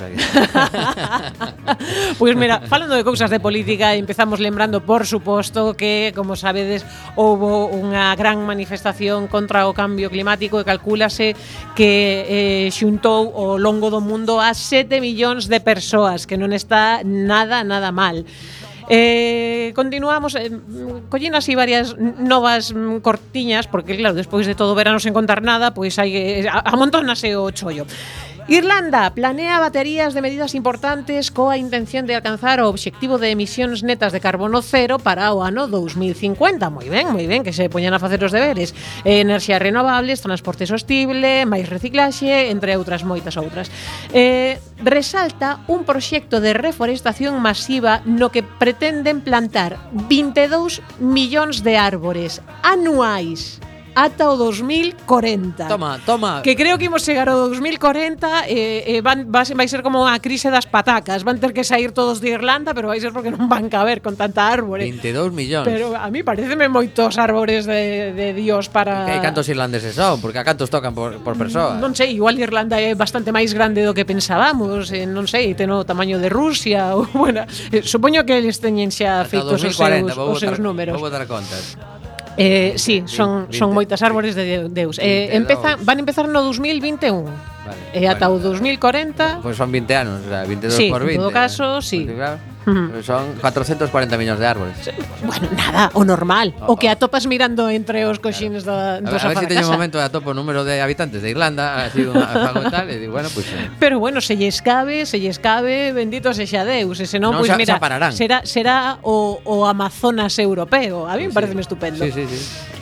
pois pues mira, falando de cousas de política, empezamos lembrando, por suposto, que, como sabedes, houbo unha gran manifestación contra o cambio climático e calculase que eh, xuntou o longo do mundo a 7 millóns de persoas, que non está nada, nada mal. Eh, continuamos, eh, collín así varias novas mm, cortiñas, porque claro, despois de todo verano sen contar nada, pois hai eh, amontónase o chollo. Irlanda planea baterías de medidas importantes coa intención de alcanzar o obxectivo de emisións netas de carbono cero para o ano 2050. Moi ben, moi ben, que se poñan a facer os deberes. Eh, Enerxías renovables, transporte sostible, máis reciclaxe, entre outras moitas outras. Eh, resalta un proxecto de reforestación masiva no que pretenden plantar 22 millóns de árbores anuais ata o 2040. Toma, toma. Que creo que imos chegar ao 2040 e eh, eh, van, va, vai ser como a crise das patacas. Van ter que sair todos de Irlanda, pero vai ser porque non van caber con tanta árbore. 22 millóns. Pero a mí pareceme moitos árbores de, de Dios para... Que hai cantos irlandeses son, porque a cantos tocan por, por mm, persoa. Non sei, igual Irlanda é bastante máis grande do que pensábamos, eh, non sei, ten o tamaño de Rusia, ou, bueno, eh, supoño que eles teñen xa feitos os seus, os seus números. Vou botar contas. Eh, eh, sí, son, son moitas árbores de Deus. Eh, empeza, van empezar no 2021. Vale, e ata bueno, o 2040 Pois pues son 20 anos, o sea, 22 sí, por 20 Sí, en todo caso, eh? sí Son 440 millóns de árboles. Bueno, nada, o normal. Oh, o que ah. atopas mirando entre os coxines da, dos A ver, a ver se si teño un momento de atopo o número de habitantes de Irlanda, ha sido unha tal, e digo, bueno, pues, eh. Pero bueno, se lles cabe, se lles cabe, bendito sexa Deus, e se non, no, pues, pois xa, mira, xa será, será o, o Amazonas europeo. A mí sí, me parece sí. estupendo. Sí, sí, sí.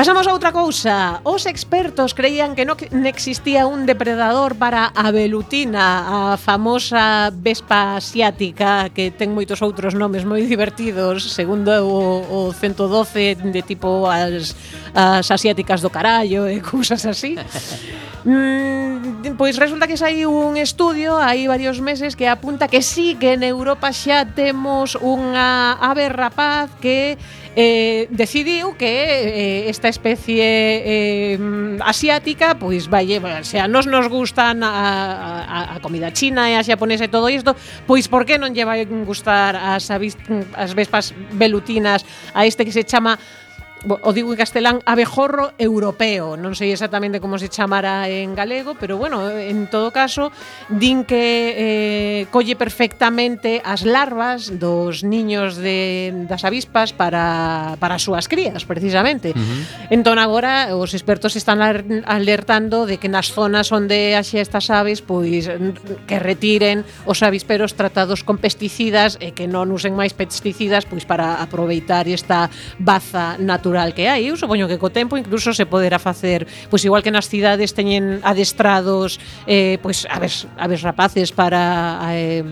Pasamos a outra cousa. Os expertos creían que non existía un depredador para a velutina, a famosa vespa asiática que ten moitos outros nomes moi divertidos, segundo o, o 112 de tipo as, as asiáticas do carallo e cousas así. mm, pois resulta que saiu un estudio hai varios meses que apunta que sí que en Europa xa temos unha ave rapaz que eh, decidiu que eh, esta especie eh, asiática pois vai, bueno, se a nos nos gustan a, a, a comida china e a xaponesa e todo isto, pois por que non lle vai gustar as, as vespas velutinas a este que se chama o digo en castelán, abejorro europeo. Non sei exactamente como se chamara en galego, pero bueno, en todo caso, din que eh, colle perfectamente as larvas dos niños de, das avispas para, para as súas crías, precisamente. Uh -huh. Entón, agora, os expertos están alertando de que nas zonas onde haxe estas aves, pois que retiren os avisperos tratados con pesticidas e que non usen máis pesticidas pois para aproveitar esta baza natural natural que hai. Eu supoño que co tempo incluso se poderá facer, pois igual que nas cidades teñen adestrados eh, pois a ver, a ver rapaces para eh,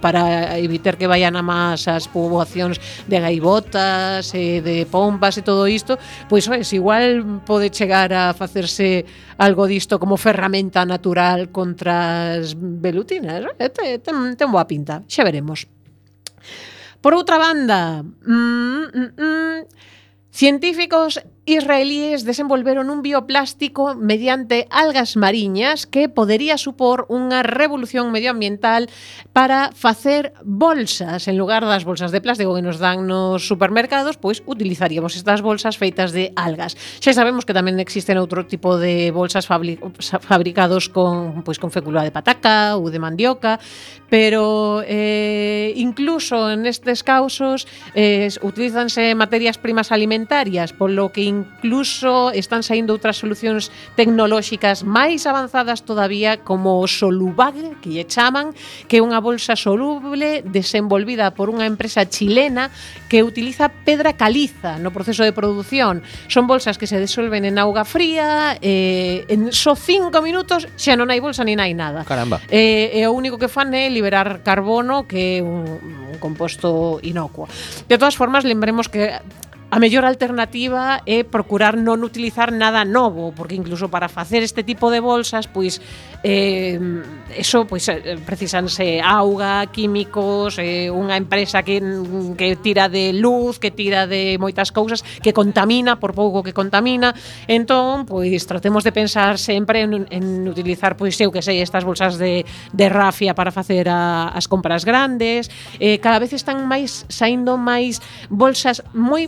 para evitar que vayan a más as poboacións de gaivotas e eh, de pompas e todo isto, pois é, igual pode chegar a facerse algo disto como ferramenta natural contra as velutinas. ten, ten, ten boa pinta, xa veremos. Por outra banda, mm, mm, mm, científicos israelíes desenvolveron un bioplástico mediante algas mariñas que podería supor unha revolución medioambiental para facer bolsas. En lugar das bolsas de plástico que nos dan nos supermercados, pois utilizaríamos estas bolsas feitas de algas. Xa sabemos que tamén existen outro tipo de bolsas fabricados con pois con fécula de pataca ou de mandioca, pero eh, incluso en estes causos eh, utilizanse materias primas alimentarias, polo que incluso están saindo outras solucións tecnolóxicas máis avanzadas todavía como o Solubag, que lle chaman, que é unha bolsa soluble desenvolvida por unha empresa chilena que utiliza pedra caliza no proceso de produción. Son bolsas que se desolven en auga fría, eh, en só cinco minutos xa non hai bolsa nin hai nada. Caramba. Eh, e o único que fan é liberar carbono, que é un, un composto inocuo. De todas formas, lembremos que A mellor alternativa é procurar non utilizar nada novo, porque incluso para facer este tipo de bolsas, pois eh, eso pois eh, precisanse auga, químicos, eh, unha empresa que, que tira de luz, que tira de moitas cousas, que contamina, por pouco que contamina. Entón, pois tratemos de pensar sempre en, en utilizar, pois eu que sei, estas bolsas de, de rafia para facer a, as compras grandes. Eh, cada vez están máis saindo máis bolsas moi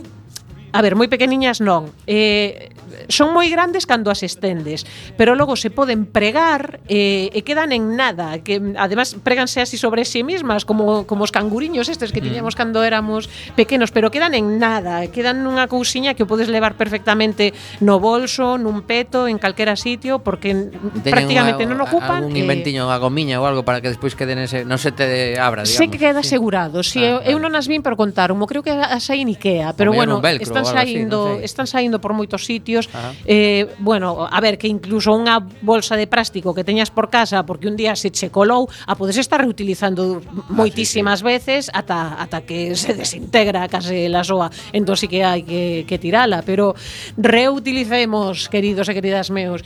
A ver, moi pequeniñas non. Eh, son moi grandes cando as estendes, pero logo se poden pregar eh, e quedan en nada, que además préganse así sobre sí mismas como como os canguriños estes que mm. tiñamos mm. cando éramos pequenos, pero quedan en nada, quedan nunha cousiña que o podes levar perfectamente no bolso, nun peto, en calquera sitio porque Teñen prácticamente unha, non ocupan un inventiño, unha gomiña ou algo para que despois queden ese, non se te abra, digamos. Se queda asegurado, si sí, ah, eu, eu non as vin pero contaron, creo que as hai en Ikea, pero bueno, velcro, están saindo, así, sei. están saindo por moitos sitios Ajá. Eh, bueno, a ver, que incluso unha bolsa de plástico que teñas por casa porque un día se che colou, a podes estar reutilizando moitísimas ah, sí, sí. veces ata ata que se desintegra case la soa. Entón sí que hai que, que tirala, pero reutilicemos, queridos e queridas meus.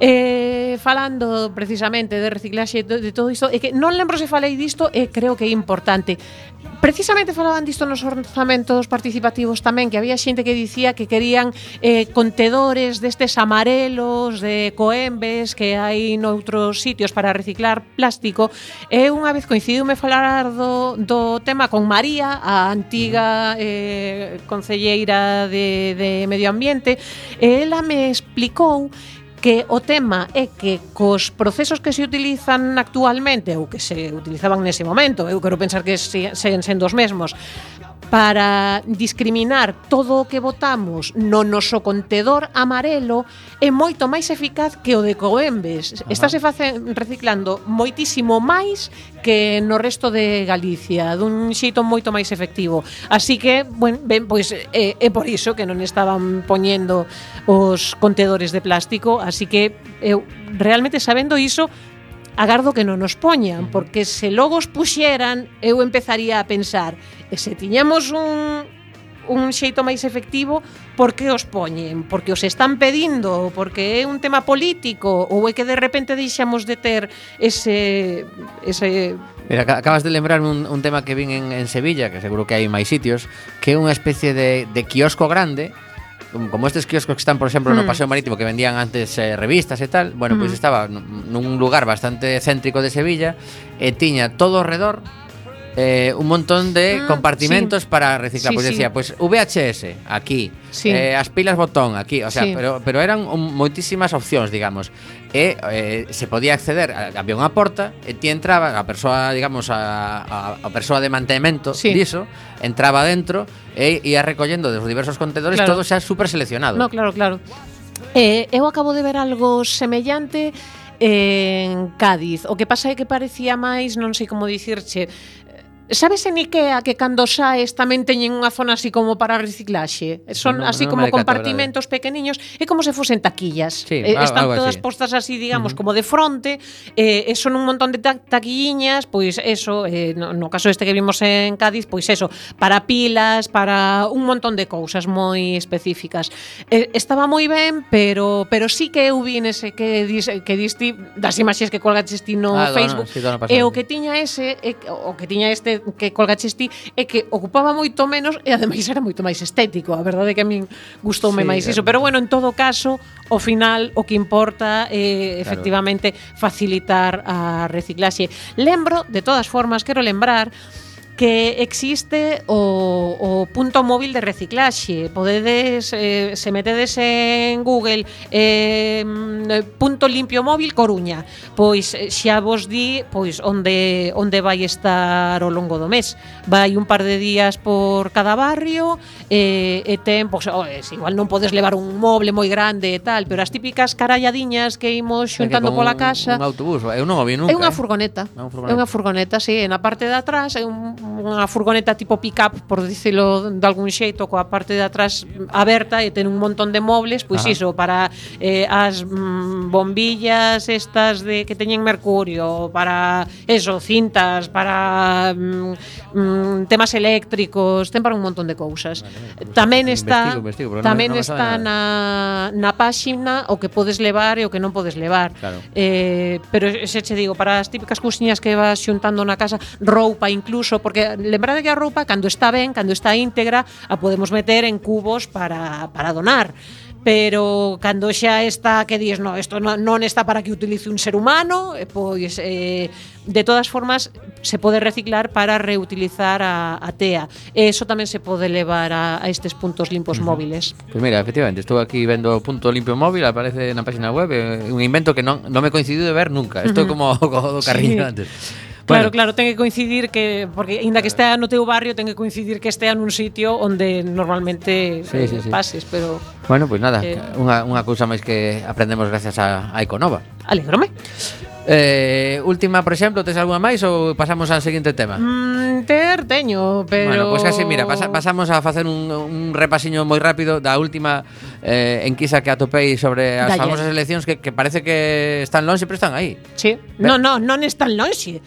Eh, falando precisamente de reciclaxe de, de todo isto, é que non lembro se falei disto e creo que é importante. Precisamente falaban disto nos orzamentos participativos tamén, que había xente que dicía que querían eh, contedores destes amarelos de coembes que hai noutros sitios para reciclar plástico. E unha vez coincidiume falar do, do tema con María, a antiga mm. eh, concelleira de, de Medio Ambiente, e ela me explicou que o tema é que cos procesos que se utilizan actualmente ou que se utilizaban nese momento, eu quero pensar que se, seguen sendo os mesmos, para discriminar todo o que votamos no noso contedor amarelo é moito máis eficaz que o de Coembes. Ajá. Estáse facen, reciclando moitísimo máis que no resto de Galicia, dun xeito moito máis efectivo. Así que, bueno, ben, pois é, é por iso que non estaban poñendo os contedores de plástico, así que eu realmente sabendo iso agardo que non nos poñan, porque se logo os puxeran, eu empezaría a pensar, e se tiñamos un, un xeito máis efectivo, por que os poñen? Porque os están pedindo, porque é un tema político, ou é que de repente deixamos de ter ese... ese Mira, acabas de lembrarme un, un tema que vin en, en Sevilla, que seguro que hai máis sitios, que é unha especie de, de kiosco grande, como estes kioscos que están, por exemplo, mm. no Paseo Marítimo que vendían antes eh, revistas e tal, bueno, mm. pois pues estaba nun lugar bastante céntrico de Sevilla e tiña todo ao redor eh, un montón de ah, compartimentos sí. para reciclar. Sí, pues decía, pues VHS, aquí, eh, as pilas botón, aquí, o sea, pero, pero eran un, moitísimas opcións, digamos. E eh, se podía acceder, había unha porta, e ti entraba, a persoa, digamos, a, a, a persoa de mantemento sí. diso, entraba dentro e ia recollendo dos diversos contedores, claro. todo xa super seleccionado. No, claro, claro. Eh, eu acabo de ver algo semellante en Cádiz. O que pasa é que parecía máis, non sei como dicirche, Sabes en Ikea que cando saes tamén teñen unha zona así como para reciclaxe? Son no, así no como compartimentos pequeniños é como se fosen taquillas. Sí, eh, están algo todas así. postas así, digamos, uh -huh. como de fronte, eh, son un montón de ta taquilliñas, pois eso, eh, no, no caso este que vimos en Cádiz, pois eso, para pilas, para un montón de cousas moi específicas. Eh, estaba moi ben, pero pero sí que eu vi nese que dis, que diste das imaxes que colgaches ti no ah, Facebook. Dono, sí, dono e o que tiña ese, e, o que tiña este que, colgaches ti é que ocupaba moito menos e ademais era moito máis estético. A verdade é que a min gustoume sí, máis iso. Pero bueno, en todo caso, o final o que importa é claro. efectivamente facilitar a reciclaxe. Lembro, de todas formas, quero lembrar que existe o, o punto móvil de reciclaxe. Podedes, eh, se metedes en Google eh, punto limpio móvil Coruña, pois eh, xa vos di pois onde onde vai estar ao longo do mes. Vai un par de días por cada barrio eh, e ten, pois, oh, eh, es, igual non podes levar un moble moi grande e tal, pero as típicas caralladiñas que imos xuntando pola casa... Un autobús, eu non o vi nunca. É unha eh. furgoneta. É unha furgoneta, é unha furgoneta sí, na parte de atrás é un unha furgoneta tipo pick-up, por dicilo de algún xeito, coa parte de atrás aberta e ten un montón de mobles, pois Ajá. iso, para eh, as mm, bombillas estas de que teñen mercurio, para eso, cintas, para mm, mm, temas eléctricos, ten para un montón de cousas. Vale, tamén está investigo, investigo, tamén no, no está na, na páxina o que podes levar e o que non podes levar. Claro. Eh, pero se che digo, para as típicas cousiñas que vas xuntando na casa, roupa incluso, porque porque lembrade que a roupa cando está ben, cando está íntegra, a podemos meter en cubos para, para donar pero cando xa está que dis, no, isto non está para que utilice un ser humano, eh, pois eh, de todas formas se pode reciclar para reutilizar a, a tea. E eso tamén se pode levar a, a estes puntos limpos uh -huh. móviles. Pois pues mira, efectivamente, estou aquí vendo o punto limpio móvil, aparece na página web, eh, un invento que non, non me coincidiu de ver nunca. Isto uh -huh. como o do carriño sí. antes. Claro, bueno. claro, ten que coincidir que porque aínda que estea no teu barrio, ten que coincidir que estea nun sitio onde normalmente sí, sí, sí. pases, pero Bueno, pois pues nada, eh, unha unha cousa máis que aprendemos gracias a a Iconova. Alégrome. Eh, última, por exemplo, tes algunha máis ou pasamos ao seguinte tema? Mm, ter teño, pero Bueno, pois pues casi mira, pasa, pasamos a facer un, un repasiño moi rápido da última eh, enquisa que atopei sobre as Dalle. famosas eleccións que, que parece que están lonxe, pero están aí. Sí. Ver. No, no, non están lonxe.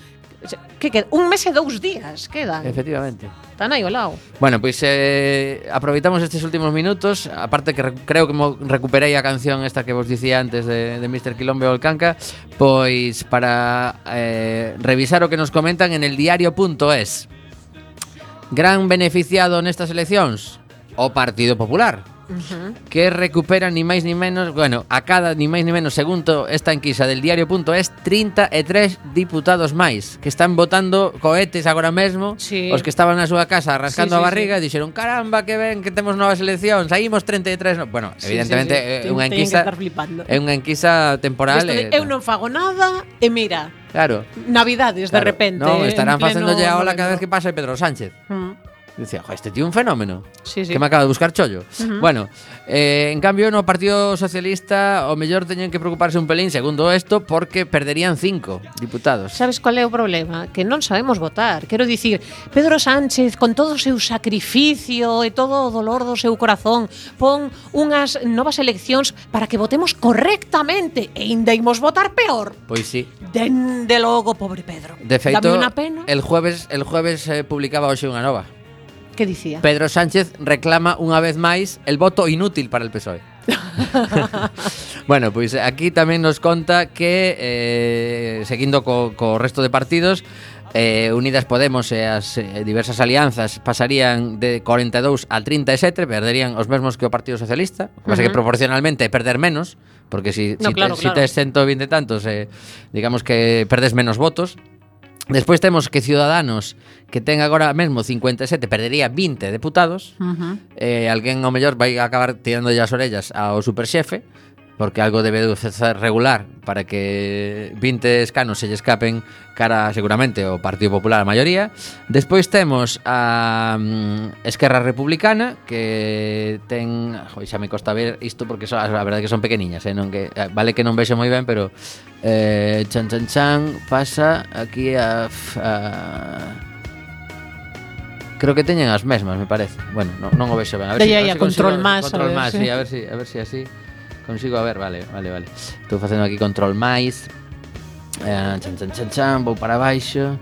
Que, que un mes e dous días quedan. Efectivamente. Tan aí ao lado. Bueno, pois pues, eh, aproveitamos estes últimos minutos, aparte que creo que mo recuperei a canción esta que vos dicía antes de, de Mr. Quilombe Olcanca pois para eh, revisar o que nos comentan en el diario.es. Gran beneficiado nestas eleccións, o Partido Popular que recuperan ni máis ni menos, bueno, a cada ni máis ni menos, segundo esta enquisa del diario.es, 33 diputados máis que están votando cohetes agora mesmo, sí. os que estaban na súa casa rascando sí, sí, a barriga sí. e dixeron, "Caramba, que ben que temos novas eleccións, saímos 33". No. Bueno, sí, evidentemente sí, sí. Eh, é unha enquisa é unha enquisa temporal. De, eh, eu non fago nada e mira, Claro. Navidades claro. de repente. No, estarán facéndolle a ola cada vez que pasa Pedro Sánchez. Mm. Dicía, Joder, este tío un fenómeno. Sí, sí. Que me acaba de buscar chollo. Uh -huh. Bueno, eh, en cambio no Partido Socialista o mellor teñen que preocuparse un pelín, segundo esto, porque perderían cinco diputados. Sabes cuál é o problema? Que non sabemos votar. Quero dicir, Pedro Sánchez, con todo o seu sacrificio e todo o dolor do seu corazón, pon unhas novas eleccións para que votemos correctamente e indeimos votar peor. Pois sí. Dende logo, pobre Pedro. De feito, Dame una pena. el jueves, el jueves eh, publicaba hoxe unha nova. Que dicía? Pedro Sánchez reclama unha vez máis el voto inútil para el PSOE. bueno, pois pues aquí tamén nos conta que eh, seguindo co, co resto de partidos eh, Unidas Podemos e as eh, diversas alianzas pasarían de 42 a 37, perderían os mesmos que o Partido Socialista, o que pasa uh -huh. que proporcionalmente perder menos, porque si, no, si, claro, te, claro. si tes 120 tantos, eh, digamos que perdes menos votos, Despois temos que Ciudadanos que ten agora mesmo 57 perdería 20 deputados. Uh -huh. eh, alguén ao mellor vai acabar tirando as orellas ao superxefe porque algo debe de regular para que 20 escanos se lle escapen cara seguramente o Partido Popular a maioría. Despois temos a um, Esquerra Republicana que ten, joi, xa me costa ver isto porque son, a verdade que son pequeniñas, eh, non que eh, vale que non vexo moi ben, pero eh, chan chan chan pasa aquí a, a creo que teñen as mesmas, me parece. Bueno, non, non o vexo ben. A ver, si, a ver si control máis, control máis, sí, a ver si a ver si así. Consigo, a ver, vale, vale, vale. Estou facendo aquí control máis. Eh, chan, chan, chan, chan, vou para baixo.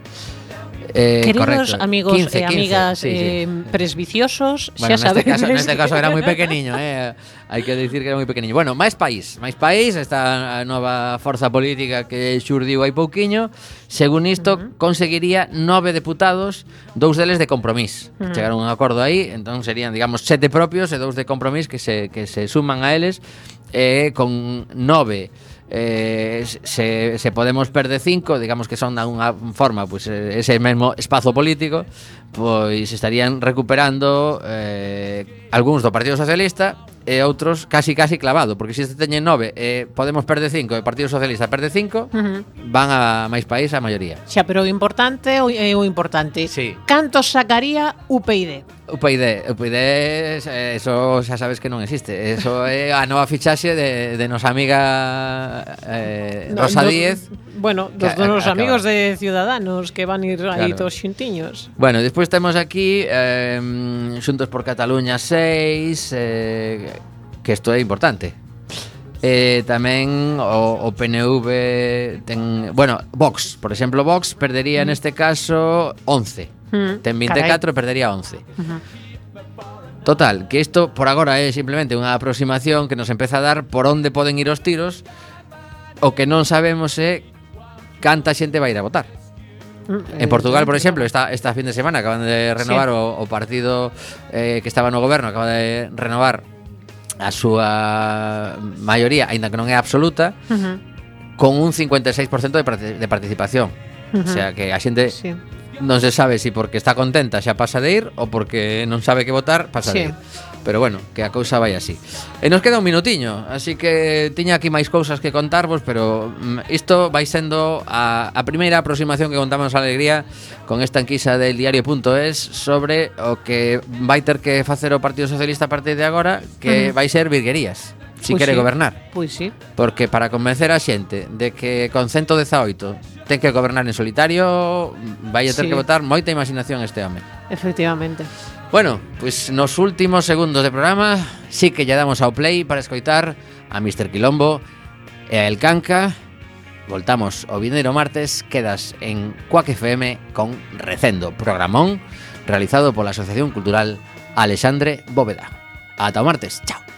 Eh, Queridos correcto. amigos 15, 15, amigas sí, sí, eh, presbiciosos, ya bueno, xa neste caso, neste caso era moi pequeniño, eh. Hai que dicir que era moi pequeniño. Bueno, máis país, máis país, esta nova forza política que xurdiu hai pouquiño, según isto uh -huh. conseguiría nove deputados, dous deles de compromís. Uh -huh. Chegaron a un acordo aí, entón serían, digamos, sete propios e dous de compromís que se que se suman a eles eh con nove eh, se, se podemos perde cinco, digamos que son de unha forma pues, eh, ese mesmo espazo político, pois estarían recuperando eh, algúns do Partido Socialista e outros casi casi clavado, porque se si este teñen 9 e Podemos perde 5 e o Partido Socialista perde 5, uh -huh. van a máis país a maioría. Xa, pero o importante é o importante. Sí. Cantos sacaría UPyD? UPyD, UPyD, eh, eso xa sabes que non existe. Eso é a nova fichaxe de, de nosa amiga eh, no, Rosa no, Díez. Bueno, dos, dos nosos amigos de Ciudadanos que van ir aí claro. todos xuntiños. Bueno, despois temos aquí eh, Xuntos por Cataluña 6, eh, que isto é importante. Eh, tamén o, o PNV ten, bueno, Vox, por exemplo, Vox perdería mm. neste caso 11. Mm. Ten 24 e perdería 11. Uh -huh. Total, que isto por agora é simplemente unha aproximación que nos empeza a dar por onde poden ir os tiros. O que non sabemos é canta xente vai ir a votar. Mm. En Portugal, por exemplo, esta, esta fin de semana acaban de renovar sí. o, o partido eh, que estaba no goberno, acaba de renovar a súa maioría, aínda que non é absoluta, uh -huh. con un 56% de, de participación. Uh -huh. O sea que a xente sí. non se sabe se si porque está contenta xa pasa de ir ou porque non sabe que votar pasa sí. de ir. Pero bueno, que a cousa vai así. E nos queda un minutiño Así que tiña aquí máis cousas que contarvos Pero mm, isto vai sendo a, a primeira aproximación que contamos a alegría Con esta enquisa del diario.es Sobre o que vai ter que facer o Partido Socialista a partir de agora Que vai ser virguerías si pois quere sí. gobernar. Pois sí. Porque para convencer a xente de que con 118 ten que gobernar en solitario, vai a ter sí. que botar moita imaginación este home. Efectivamente. Bueno, pois pues nos últimos segundos de programa sí que lle damos ao play para escoitar a Mr. Quilombo e a El Canca. Voltamos o vindeiro martes, quedas en Cuac FM con Recendo, programón realizado pola Asociación Cultural Alexandre Bóveda. Ata o martes, chao.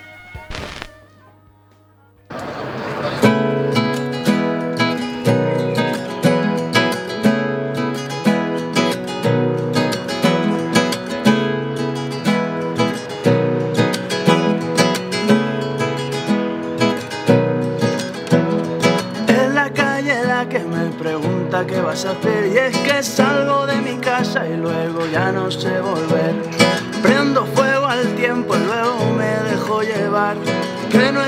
Y es que salgo de mi casa y luego ya no sé volver. Prendo fuego al tiempo y luego me dejo llevar. Que no